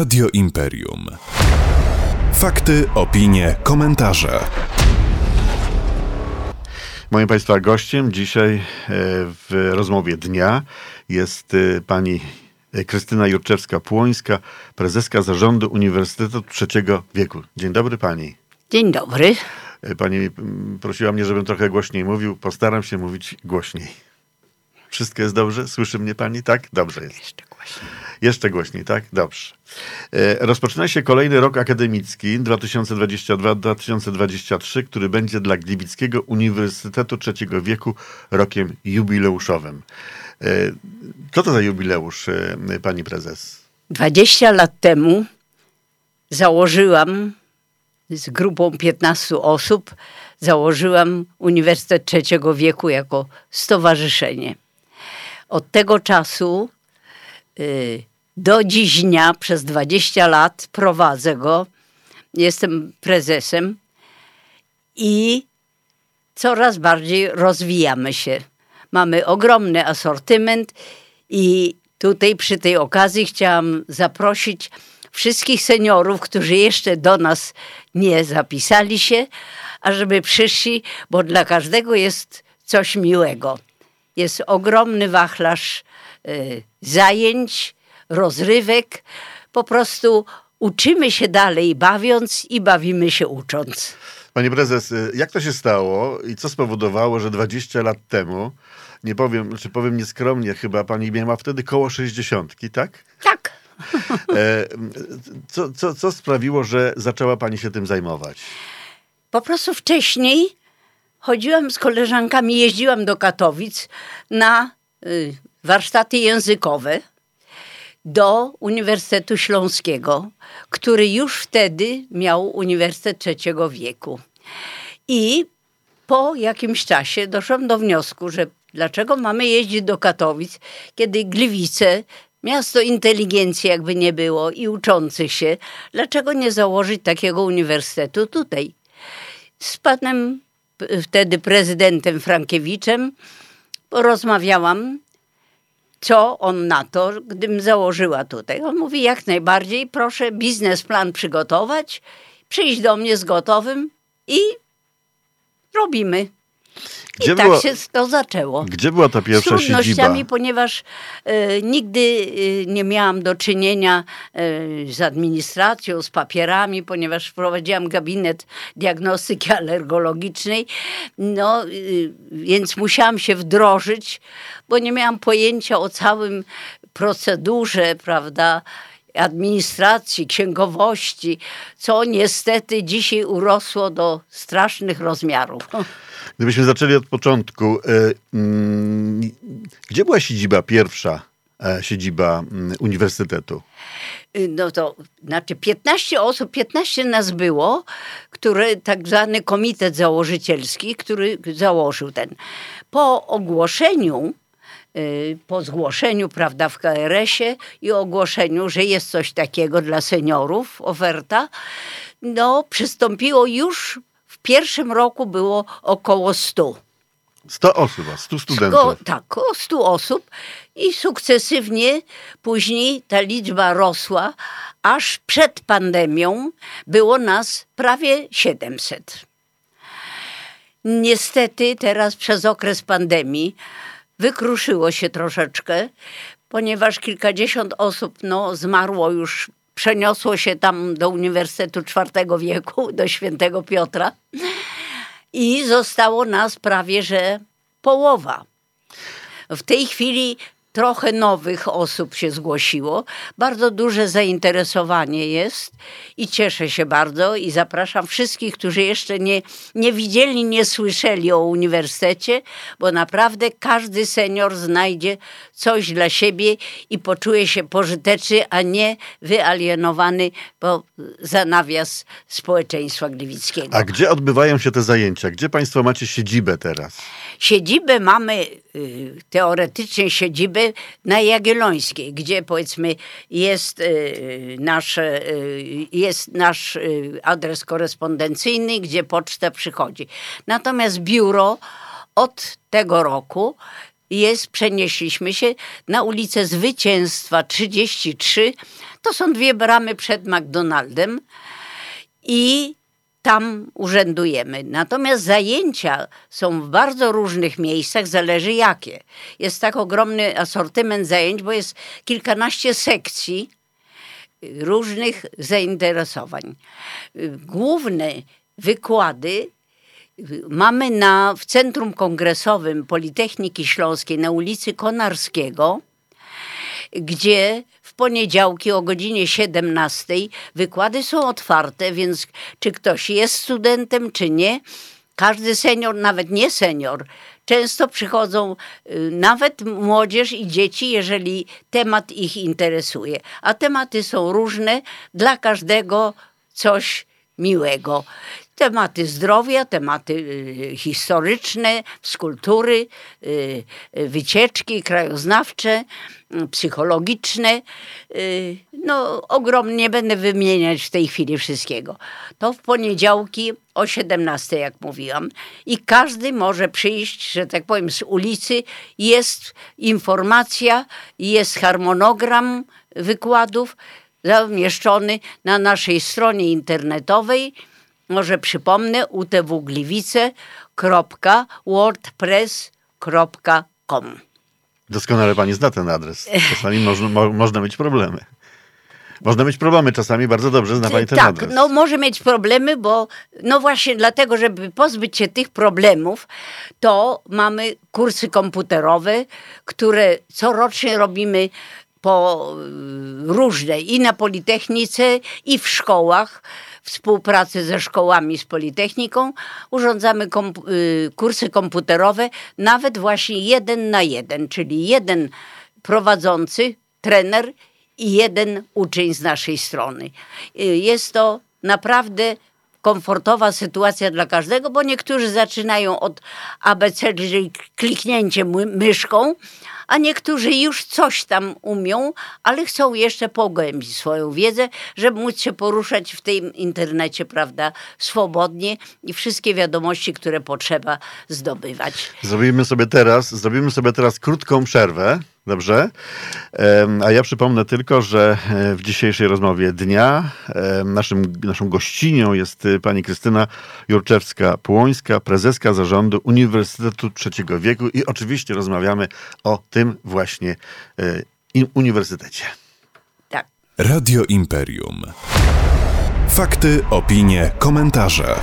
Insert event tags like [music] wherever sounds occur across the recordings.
Radio Imperium. Fakty, opinie, komentarze. Moim Państwa gościem dzisiaj e, w rozmowie dnia jest e, pani Krystyna Jurczewska-Płońska, prezeska zarządu Uniwersytetu Trzeciego Wieku. Dzień dobry pani. Dzień dobry. E, pani prosiła mnie, żebym trochę głośniej mówił. Postaram się mówić głośniej. Wszystko jest dobrze? Słyszy mnie pani? Tak? Dobrze jest. Jeszcze głośniej. Jeszcze głośniej, tak? Dobrze. E, Rozpoczyna się kolejny rok akademicki 2022-2023, który będzie dla Gliwickiego Uniwersytetu Trzeciego Wieku rokiem jubileuszowym. E, Co to za jubileusz, e, pani prezes? 20 lat temu założyłam z grupą 15 osób, założyłam Uniwersytet Trzeciego Wieku jako stowarzyszenie. Od tego czasu y, do dziś dnia, przez 20 lat prowadzę go. Jestem prezesem i coraz bardziej rozwijamy się. Mamy ogromny asortyment i tutaj przy tej okazji chciałam zaprosić wszystkich seniorów, którzy jeszcze do nas nie zapisali się, ażeby przyszli, bo dla każdego jest coś miłego. Jest ogromny wachlarz y, zajęć, rozrywek. Po prostu uczymy się dalej bawiąc i bawimy się ucząc. Pani prezes, y, jak to się stało i co spowodowało, że 20 lat temu, nie powiem, czy powiem nieskromnie, chyba pani miała wtedy koło 60, tak? Tak. E, Co, co, co sprawiło, że zaczęła pani się tym zajmować? Po prostu wcześniej chodziłam z koleżankami, jeździłam do Katowic na y, warsztaty językowe do Uniwersytetu Śląskiego, który już wtedy miał Uniwersytet Trzeciego Wieku. I po jakimś czasie doszłam do wniosku, że dlaczego mamy jeździć do Katowic, kiedy Gliwice, miasto inteligencji jakby nie było i uczących się, dlaczego nie założyć takiego uniwersytetu tutaj? z panem wtedy prezydentem Frankiewiczem porozmawiałam, co on na to, gdybym założyła tutaj. On mówi, jak najbardziej, proszę biznesplan przygotować, przyjść do mnie z gotowym i robimy. Gdzie I tak była- się to zaczęło. Gdzie była ta z pierwsza siedziba? trudnościami, ponieważ e, nigdy e, nie miałam do czynienia e, z administracją, z papierami, ponieważ prowadziłam gabinet diagnostyki [laughs] alergologicznej, no, y, więc musiałam się wdrożyć, bo nie miałam pojęcia o całym procedurze, prawda, administracji, księgowości, co niestety dzisiaj urosło do strasznych rozmiarów. Gdybyśmy zaczęli od początku, e, mm, gdzie była siedziba pierwsza, e, siedziba mm, uniwersytetu? Y, no to znaczy 15 osób, 15 nas było, które tak zwany komitet założycielski, który założył ten. Po ogłoszeniu, y, po zgłoszeniu, prawda, w KRS-ie i ogłoszeniu, że jest coś takiego dla seniorów, oferta, no przystąpiło już w pierwszym roku było około 100. 100 osób, a 100 Ko, studentów. tak, około 100 osób i sukcesywnie później ta liczba rosła, aż przed pandemią było nas prawie 700. Niestety teraz przez okres pandemii wykruszyło się troszeczkę, ponieważ kilkadziesiąt osób no, zmarło już, przeniosło się tam do Uniwersytetu IV wieku, do Świętego Piotra i zostało nas prawie że połowa. W tej chwili trochę nowych osób się zgłosiło. Bardzo duże zainteresowanie jest i cieszę się bardzo i zapraszam wszystkich, którzy jeszcze nie, nie widzieli, nie słyszeli o uniwersytecie, bo naprawdę każdy senior znajdzie coś dla siebie i poczuje się pożyteczny, a nie wyalienowany po, za nawias społeczeństwa gliwickiego. A gdzie odbywają się te zajęcia? Gdzie państwo macie siedzibę teraz? Siedzibę mamy, y, teoretycznie siedzibę na Jagiellońskiej, gdzie powiedzmy jest y, nasz, y, jest nasz adres korespondencyjny, gdzie poczta przychodzi. Natomiast biuro od tego roku jest, przenieśliśmy się na ulicę Zwycięstwa 33. To są dwie bramy przed McDonaldem i tam urzędujemy. Natomiast zajęcia są w bardzo różnych miejscach, zależy jakie. Jest tak ogromny asortyment zajęć, bo jest kilkanaście sekcji różnych zainteresowań. Główne wykłady mamy na, w Centrum Kongresowym Politechniki Śląskiej na ulicy Konarskiego, gdzie poniedziałki o godzinie 17 wykłady są otwarte, więc czy ktoś jest studentem, czy nie, każdy senior, nawet nie senior, często przychodzą y, nawet młodzież i dzieci, jeżeli temat ich interesuje. A tematy są różne, dla każdego coś miłego tematy zdrowia, tematy y, historyczne, skulptury, y, wycieczki krajoznawcze, y, psychologiczne. No, ogromnie nie będę wymieniać w tej chwili wszystkiego. To w poniedziałki o 17, jak mówiłam. I każdy może przyjść, że tak powiem, z ulicy. Jest informacja, jest harmonogram wykładów zamieszczony na naszej stronie internetowej może przypomnę utwgliwice.wordpress.com Doskonale pani zna ten adres. Czasami [laughs] można, mo, można mieć problemy. Można mieć problemy czasami, bardzo dobrze zna pani ten tak, adres. Tak, no może mieć problemy, bo no właśnie dlatego, żeby pozbyć się tych problemów, to mamy kursy komputerowe, które corocznie robimy po y, różne i na Politechnice, i w szkołach współpracy ze szkołami, z Politechniką, urządzamy komp y, kursy komputerowe, nawet właśnie jeden na jeden, czyli jeden prowadzący, trener i jeden uczeń z naszej strony. Y, jest to naprawdę komfortowa sytuacja dla każdego, bo niektórzy zaczynają od ABC, czyli kliknięciem myszką, a niektórzy już coś tam umią, ale chcą jeszcze pogłębić swoją wiedzę, żeby móc się poruszać w tym internecie, prawda, swobodnie i wszystkie wiadomości, które potrzeba zdobywać. Zrobimy sobie teraz, zrobimy sobie teraz krótką przerwę. Dobrze. A ja przypomnę tylko, że e, w dzisiejszej rozmowie dnia naszym, naszą gościnią jest e, pani Krystyna Jurczewska-Płońska, prezeska zarządu Uniwersytetu Trzeciego Wieku i oczywiście rozmawiamy o tym właśnie e, uniwersytecie. Tak. Radio Imperium. Fakty, opinie, komentarze.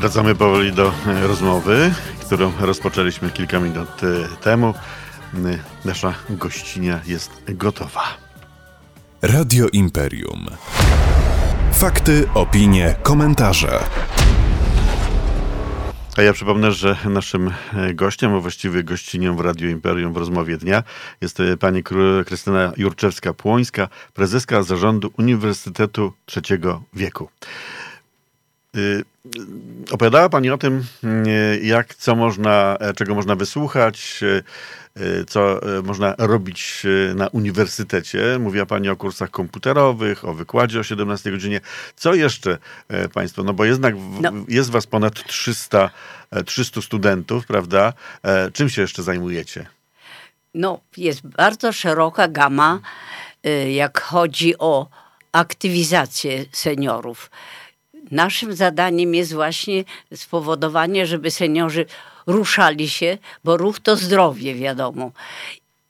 Wracamy powoli do e, rozmowy, którą rozpoczęliśmy kilka minut e, temu. E, nasza gościnia jest gotowa. Radio Imperium. Fakty, opinie, komentarze. A ja przypomnę, że naszym gościem, a właściwie gościnią w Radio Imperium w rozmowie dnia jest pani Krystyna Jurczewska-Płońska, prezeska zarządu Uniwersytetu Trzeciego Wieku. Y, opowiadała Pani o tym, y, jak, co można, e, czego można wysłuchać, y, co e, można robić na uniwersytecie. Mówiła Pani o kursach komputerowych, o wykładzie o 17 godzinie. Co jeszcze e, Państwo, no bo jednak no. jest Was ponad 300, 300 studentów, prawda? Czym się jeszcze zajmujecie? No, jest bardzo szeroka gama, jak chodzi o aktywizację seniorów naszym zadaniem jest właśnie spowodowanie, żeby seniorzy ruszali się, bo ruch to zdrowie, wiadomo.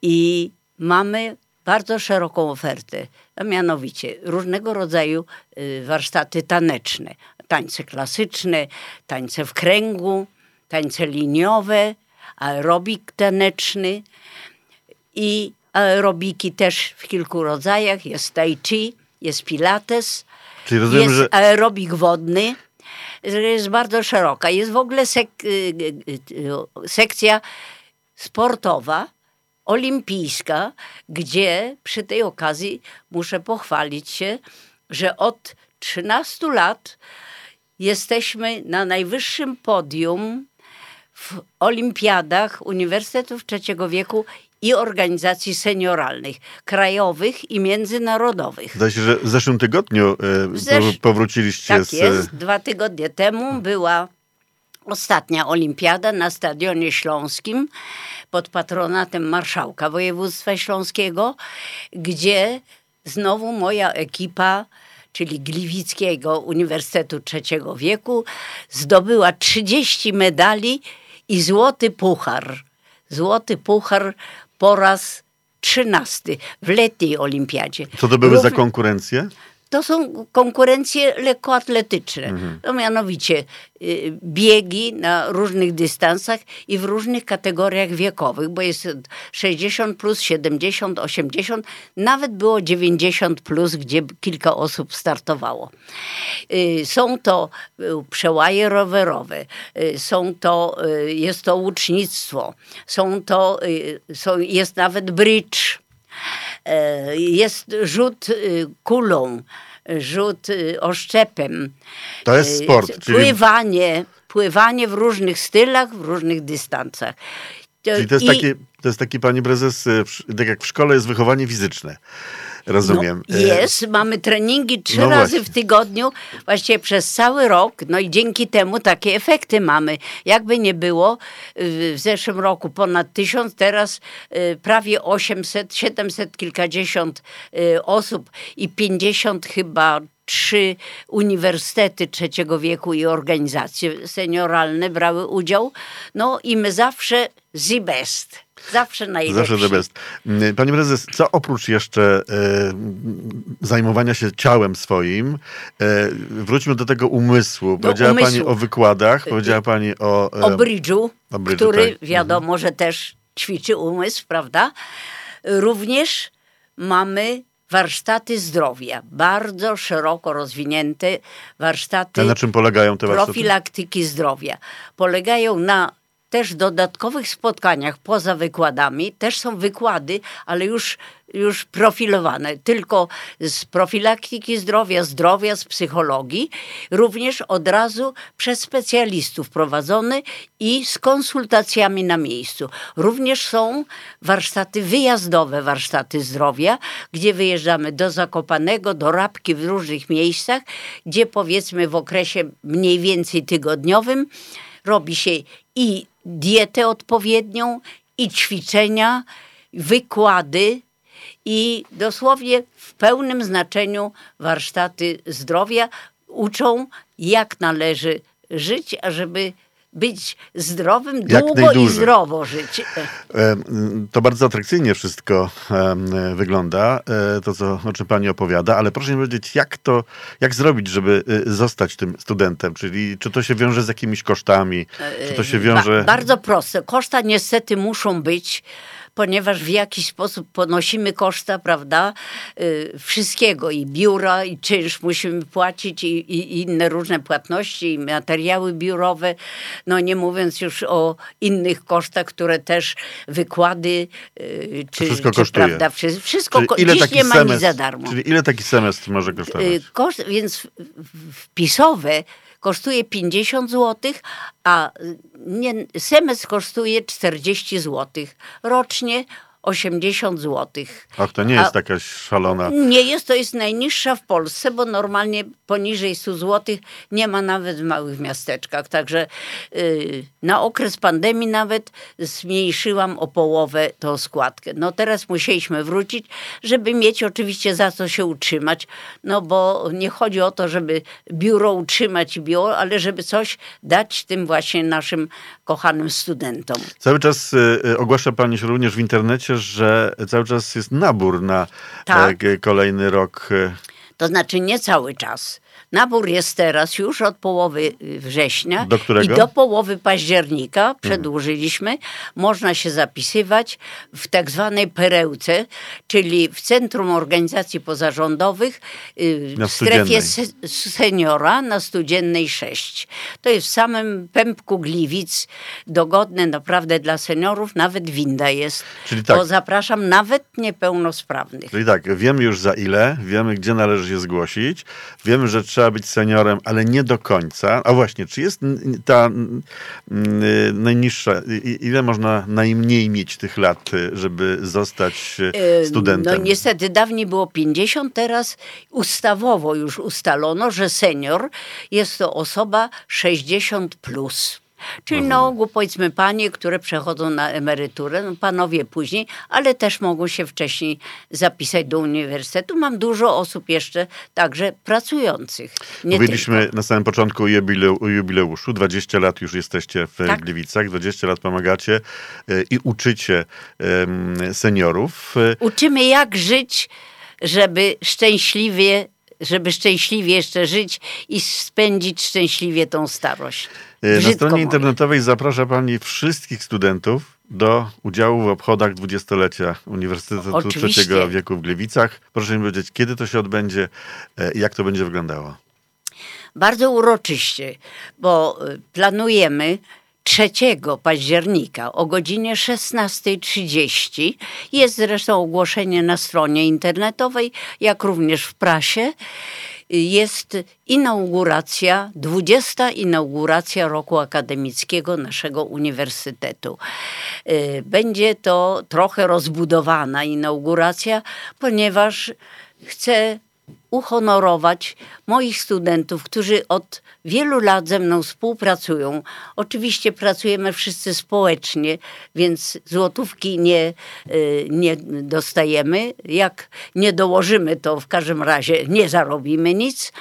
I mamy bardzo szeroką ofertę, a mianowicie różnego rodzaju y, warsztaty taneczne, tańce klasyczne, tańce w kręgu, tańce liniowe, aerobik taneczny i aerobiki też w kilku rodzajach. Jest tai chi, jest pilates, Czyli rozumiem, jest że... aerobik wodny, jest bardzo szeroka. Jest w ogóle sek y, y, y, sekcja sportowa, olimpijska, gdzie przy tej okazji muszę pochwalić się, że od 13 lat jesteśmy na najwyższym podium w olimpiadach Uniwersytetów Trzeciego Wieku i organizacji senioralnych, krajowych i międzynarodowych. Zdaje się, że w zeszłym tygodniu e, Zesz... powróciliście tak z... jest. Dwa tygodnie temu była ostatnia olimpiada na Stadionie Śląskim pod patronatem marszałka województwa śląskiego, gdzie znowu moja ekipa czyli Gliwickiego Uniwersytetu Trzeciego Wieku, zdobyła 30 medali i złoty puchar. Złoty puchar po raz trzynasty w letniej olimpiadzie. Co to były za konkurencje? To są konkurencje lekkoatletyczne. Mhm. To mianowicie y, biegi na różnych dystansach i w różnych kategoriach wiekowych, bo jest 60 plus, 70, 80, nawet było 90 plus, gdzie kilka osób startowało. Y, są to y, przełaje rowerowe, są to, jest to łucznictwo, są to, są, jest nawet bridge jest rzut y, kulą, rzut y, oszczepem. To jest sport. Czyli... Pływanie, pływanie w różnych stylach, w różnych dystansach. Czyli to jest, I... taki, to jest taki, pani prezes, y, tak jak w szkole jest wychowanie fizyczne. Rozumiem. No, jest, mamy treningi trzy no razy w tygodniu, właściwie przez cały rok, no i dzięki temu takie efekty mamy. Jakby nie było, w zeszłym roku ponad tysiąc, teraz y, prawie 800, 700 kilkadziesiąt y, osób i 50 chyba trzy uniwersytety trzeciego wieku i organizacje senioralne brały udział. No i my zawsze the best. Zawsze najlepszy. Zawsze the best. Mm, Panie prezes, co oprócz jeszcze e, zajmowania się ciałem swoim, e, wróćmy do tego umysłu. Powiedziała umysłu. Pani o wykładach, powiedziała Pani o... E, o brydżu, który tak. wiadomo, mhm. że też ćwiczy umysł, prawda? Również mamy warsztaty zdrowia, bardzo szeroko rozwinięte warsztaty. A na czym polegają te warsztaty? Profilaktyki zdrowia. Polegają na też dodatkowych spotkaniach poza wykładami też są wykłady, ale już, już profilowane, tylko z profilaktyki zdrowia, zdrowia, z psychologii, również od razu przez specjalistów prowadzone i z konsultacjami na miejscu. Również są warsztaty wyjazdowe, warsztaty zdrowia, gdzie wyjeżdżamy do Zakopanego, do Rabki w różnych miejscach, gdzie powiedzmy w okresie mniej więcej tygodniowym robi się i dietę odpowiednią, i ćwiczenia, wykłady, i dosłownie w pełnym znaczeniu warsztaty zdrowia uczą, jak należy żyć, ażeby być zdrowym, długo i zdrowo żyć. To bardzo atrakcyjnie wszystko wygląda, e, to co, o czym pani opowiada, ale proszę mi powiedzieć, jak to, jak zrobić, żeby zostać tym studentem? Czyli czy to się wiąże z jakimiś kosztami? Czy to się e, wiąże... Ba bardzo proste. Koszta niestety muszą być ponieważ w jakiś sposób ponosimy koszta, prawda, y, wszystkiego i biura, i czynsz musimy płacić, i, i inne różne płatności, i materiały biurowe, no nie mówiąc już o innych kosztach, które też wykłady, y, czy, wszystko czy, kosztuje. prawda, wszystko, czyli ile dziś nie ma semestr, nic za darmo. Czyli ile taki semestr może kosztować? Y, koszt, więc wpisowe kosztuje 50 zł, a nie, semestr kosztuje 40 zł. Rocznie 80 zł. Ach, to nie jest A, jakaś szalona. Nie jest, to jest najniższa w Polsce, bo normalnie poniżej 100 zł nie ma nawet w małych miasteczkach. Także yy, na okres pandemii nawet zmniejszyłam o połowę tą składkę. No teraz musieliśmy wrócić, żeby mieć oczywiście za co się utrzymać, no bo nie chodzi o to, żeby biuro utrzymać biuro, ale żeby coś dać tym właśnie naszym kochanym studentom. Cały czas y, ogłasza Pani się również w internecie że cały czas jest nabór na tak. E, kolejny rok. E, to znaczy nie cały czas. Nabór jest teraz już od połowy y, września do i do połowy października mhm. przedłużyliśmy. Mhm. Można się zapisywać w tak zwanej perełce, czyli w Centrum Organizacji Pozarządowych y, w strefie seniora na Studziennej 6. To jest w samym pępku Gliwic, dogodne naprawdę dla seniorów, nawet winda jest. Czyli tak. To zapraszam nawet niepełnosprawnych. Czyli tak, wiemy już za ile, wiemy gdzie należy się zgłosić. Wiemy, że trzeba być seniorem, ale nie do końca. A właśnie, czy jest ta n- najniższa, i- ile można najmniej mieć tych lat, y, żeby zostać y, studentem? No niestety dawniej było 50, teraz ustawowo już ustalono, że senior jest to osoba 60 plus. Czyli na ogół powiedzmy panie, które przechodzą na emeryturę, no panowie później, ale też mogą się wcześniej zapisać do uniwersytetu. Mam dużo osób jeszcze także pracujących. Nie Mówiliśmy tylko. na samym początku o, jubileu, o jubileuszu. 20 lat już jesteście w Tak. Gliwicach, 20 lat pomagacie y, i uczycie seniorów. Uczymy jak żyć, żeby szczęśliwie, żeby szczęśliwie jeszcze żyć i spędzić szczęśliwie tą starość. Na Brzydko stronie mówię. internetowej zaprasza Pani wszystkich studentów do udziału w obchodach dwudziestolecia Uniwersytetu Oczywiście. Trzeciego Wieku w Gliwicach. Proszę mi powiedzieć, kiedy to się odbędzie e, i jak to będzie wyglądało? Bardzo uroczyście, bo y, planujemy 3 października o godzinie 16.30. Jest zresztą ogłoszenie na stronie internetowej, jak również w prasie. Jest inauguracja, 20. inauguracja roku akademickiego naszego uniwersytetu. Y, Będzie to trochę rozbudowana inauguracja, ponieważ chcę uhonorować moich studentów, którzy od wielu lat ze mną współpracują. Oczywiście pracujemy wszyscy społecznie, więc złotówki nie, y, nie dostajemy. Jak nie dołożymy, to w każdym razie nie zarobimy nic.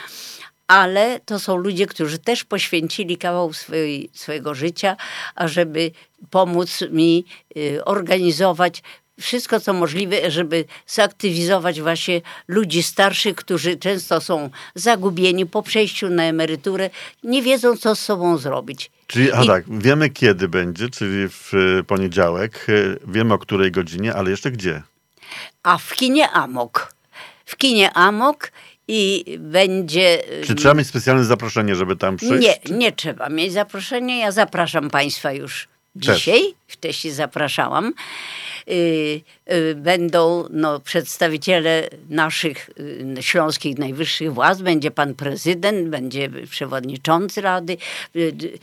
Ale to są ludzie, którzy też poświęcili kawał swojej, swojego życia, ażeby pomóc mi y, organizować wszystko, co możliwe, żeby zaktywizować właśnie ludzi starszych, którzy często są zagubieni po przejściu na emeryturę, nie wiedzą, co z sobą zrobić. Czyli, a I- tak, wiemy kiedy będzie, czyli w e, poniedziałek. E, Wiemy o której godzinie, ale jeszcze gdzie? A w kinie Amok. W kinie Amok i będzie... Czy trzeba mieć specjalne zaproszenie, żeby tam przyjść? Nie, nie trzeba mieć zaproszenia. Ja zapraszam Państwa już Też. dzisiaj. Wcześniej zapraszałam. Y, y, Będą no, przedstawiciele naszych y, śląskich najwyższych władz, będzie pan prezydent, będzie przewodniczący rady,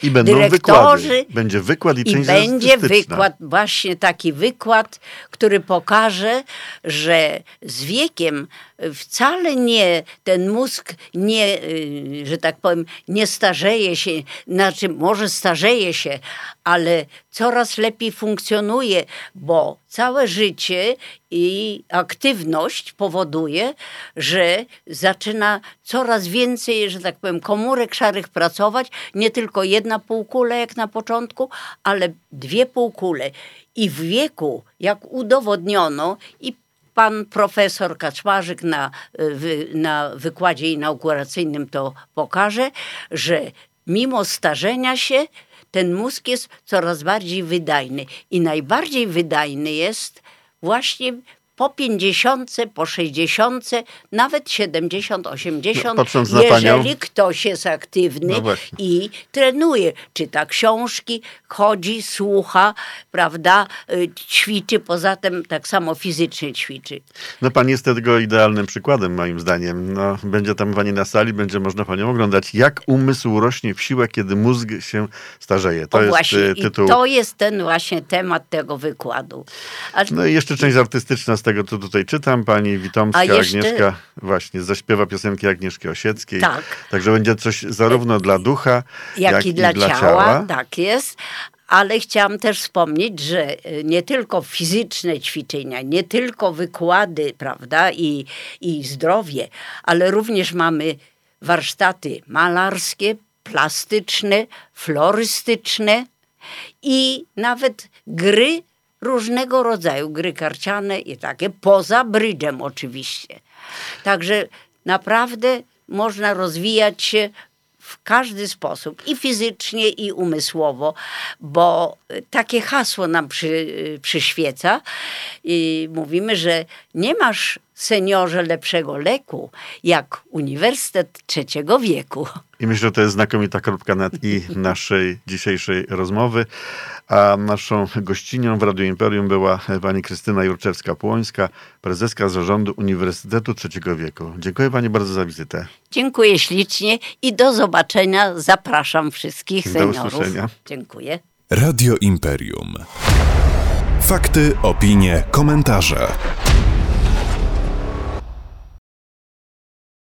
I będą dyrektorzy. wykłady. Będzie wykład i, I część będzie artystyczna. wykład, właśnie taki wykład, który pokaże, że z wiekiem wcale nie, ten mózg nie, y, że tak powiem, nie starzeje się, znaczy może starzeje się, ale coraz lepiej funkcjonuje, bo całe życie i aktywność powoduje, że zaczyna coraz więcej, że tak powiem, komórek szarych pracować, nie tylko jedna półkula jak na początku, ale dwie półkule. I w wieku, jak udowodniono i pan profesor Kaczmarzyk na, y, na wykładzie inauguracyjnym to pokaże, że mimo starzenia się ten mózg jest coraz bardziej wydajny. I najbardziej wydajny jest właśnie po 50, po 60, nawet 70, 80, No, jeżeli ktoś jest aktywny No i trenuje, czyta książki, chodzi, słucha, prawda, y, ćwiczy, poza tym tak samo fizycznie ćwiczy. No pan jest tego idealnym przykładem moim zdaniem. No, będzie tam pani na sali, będzie można panią oglądać. Jak umysł rośnie w siłę, kiedy mózg się starzeje. To o jest właśnie, tytuł. to jest ten właśnie temat tego wykładu. A, No i jeszcze część artystyczna z tego, co tutaj czytam. Pani Witomska, jeszcze- Agnieszka właśnie zaśpiewa piosenki Agnieszki Osieckiej. Tak. Także będzie coś zarówno dla ducha, jak, i dla, ciała, tak jest. Ale chciałam też wspomnieć, że y, nie tylko fizyczne ćwiczenia, nie tylko wykłady, prawda, i, i zdrowie, ale również mamy warsztaty malarskie, plastyczne, florystyczne i nawet gry różnego rodzaju, gry karciane i takie, poza brydżem oczywiście. Także naprawdę można rozwijać się w każdy sposób, i fizycznie, i umysłowo, bo takie hasło nam przy, przyświeca i mówimy, że nie masz seniorze lepszego leku, jak Uniwersytet Trzeciego Wieku. I myślę, że to jest znakomita kropka nad i naszej dzisiejszej rozmowy. A naszą gościnią w Radiu Imperium była pani Krystyna Jurczewska-Płońska, prezeska zarządu Uniwersytetu Trzeciego Wieku. Dziękuję pani bardzo za wizytę. Dziękuję ślicznie i do zobaczenia. Zapraszam wszystkich Do seniorów. usłyszenia. Dziękuję. Radio Imperium. Fakty, opinie, komentarze.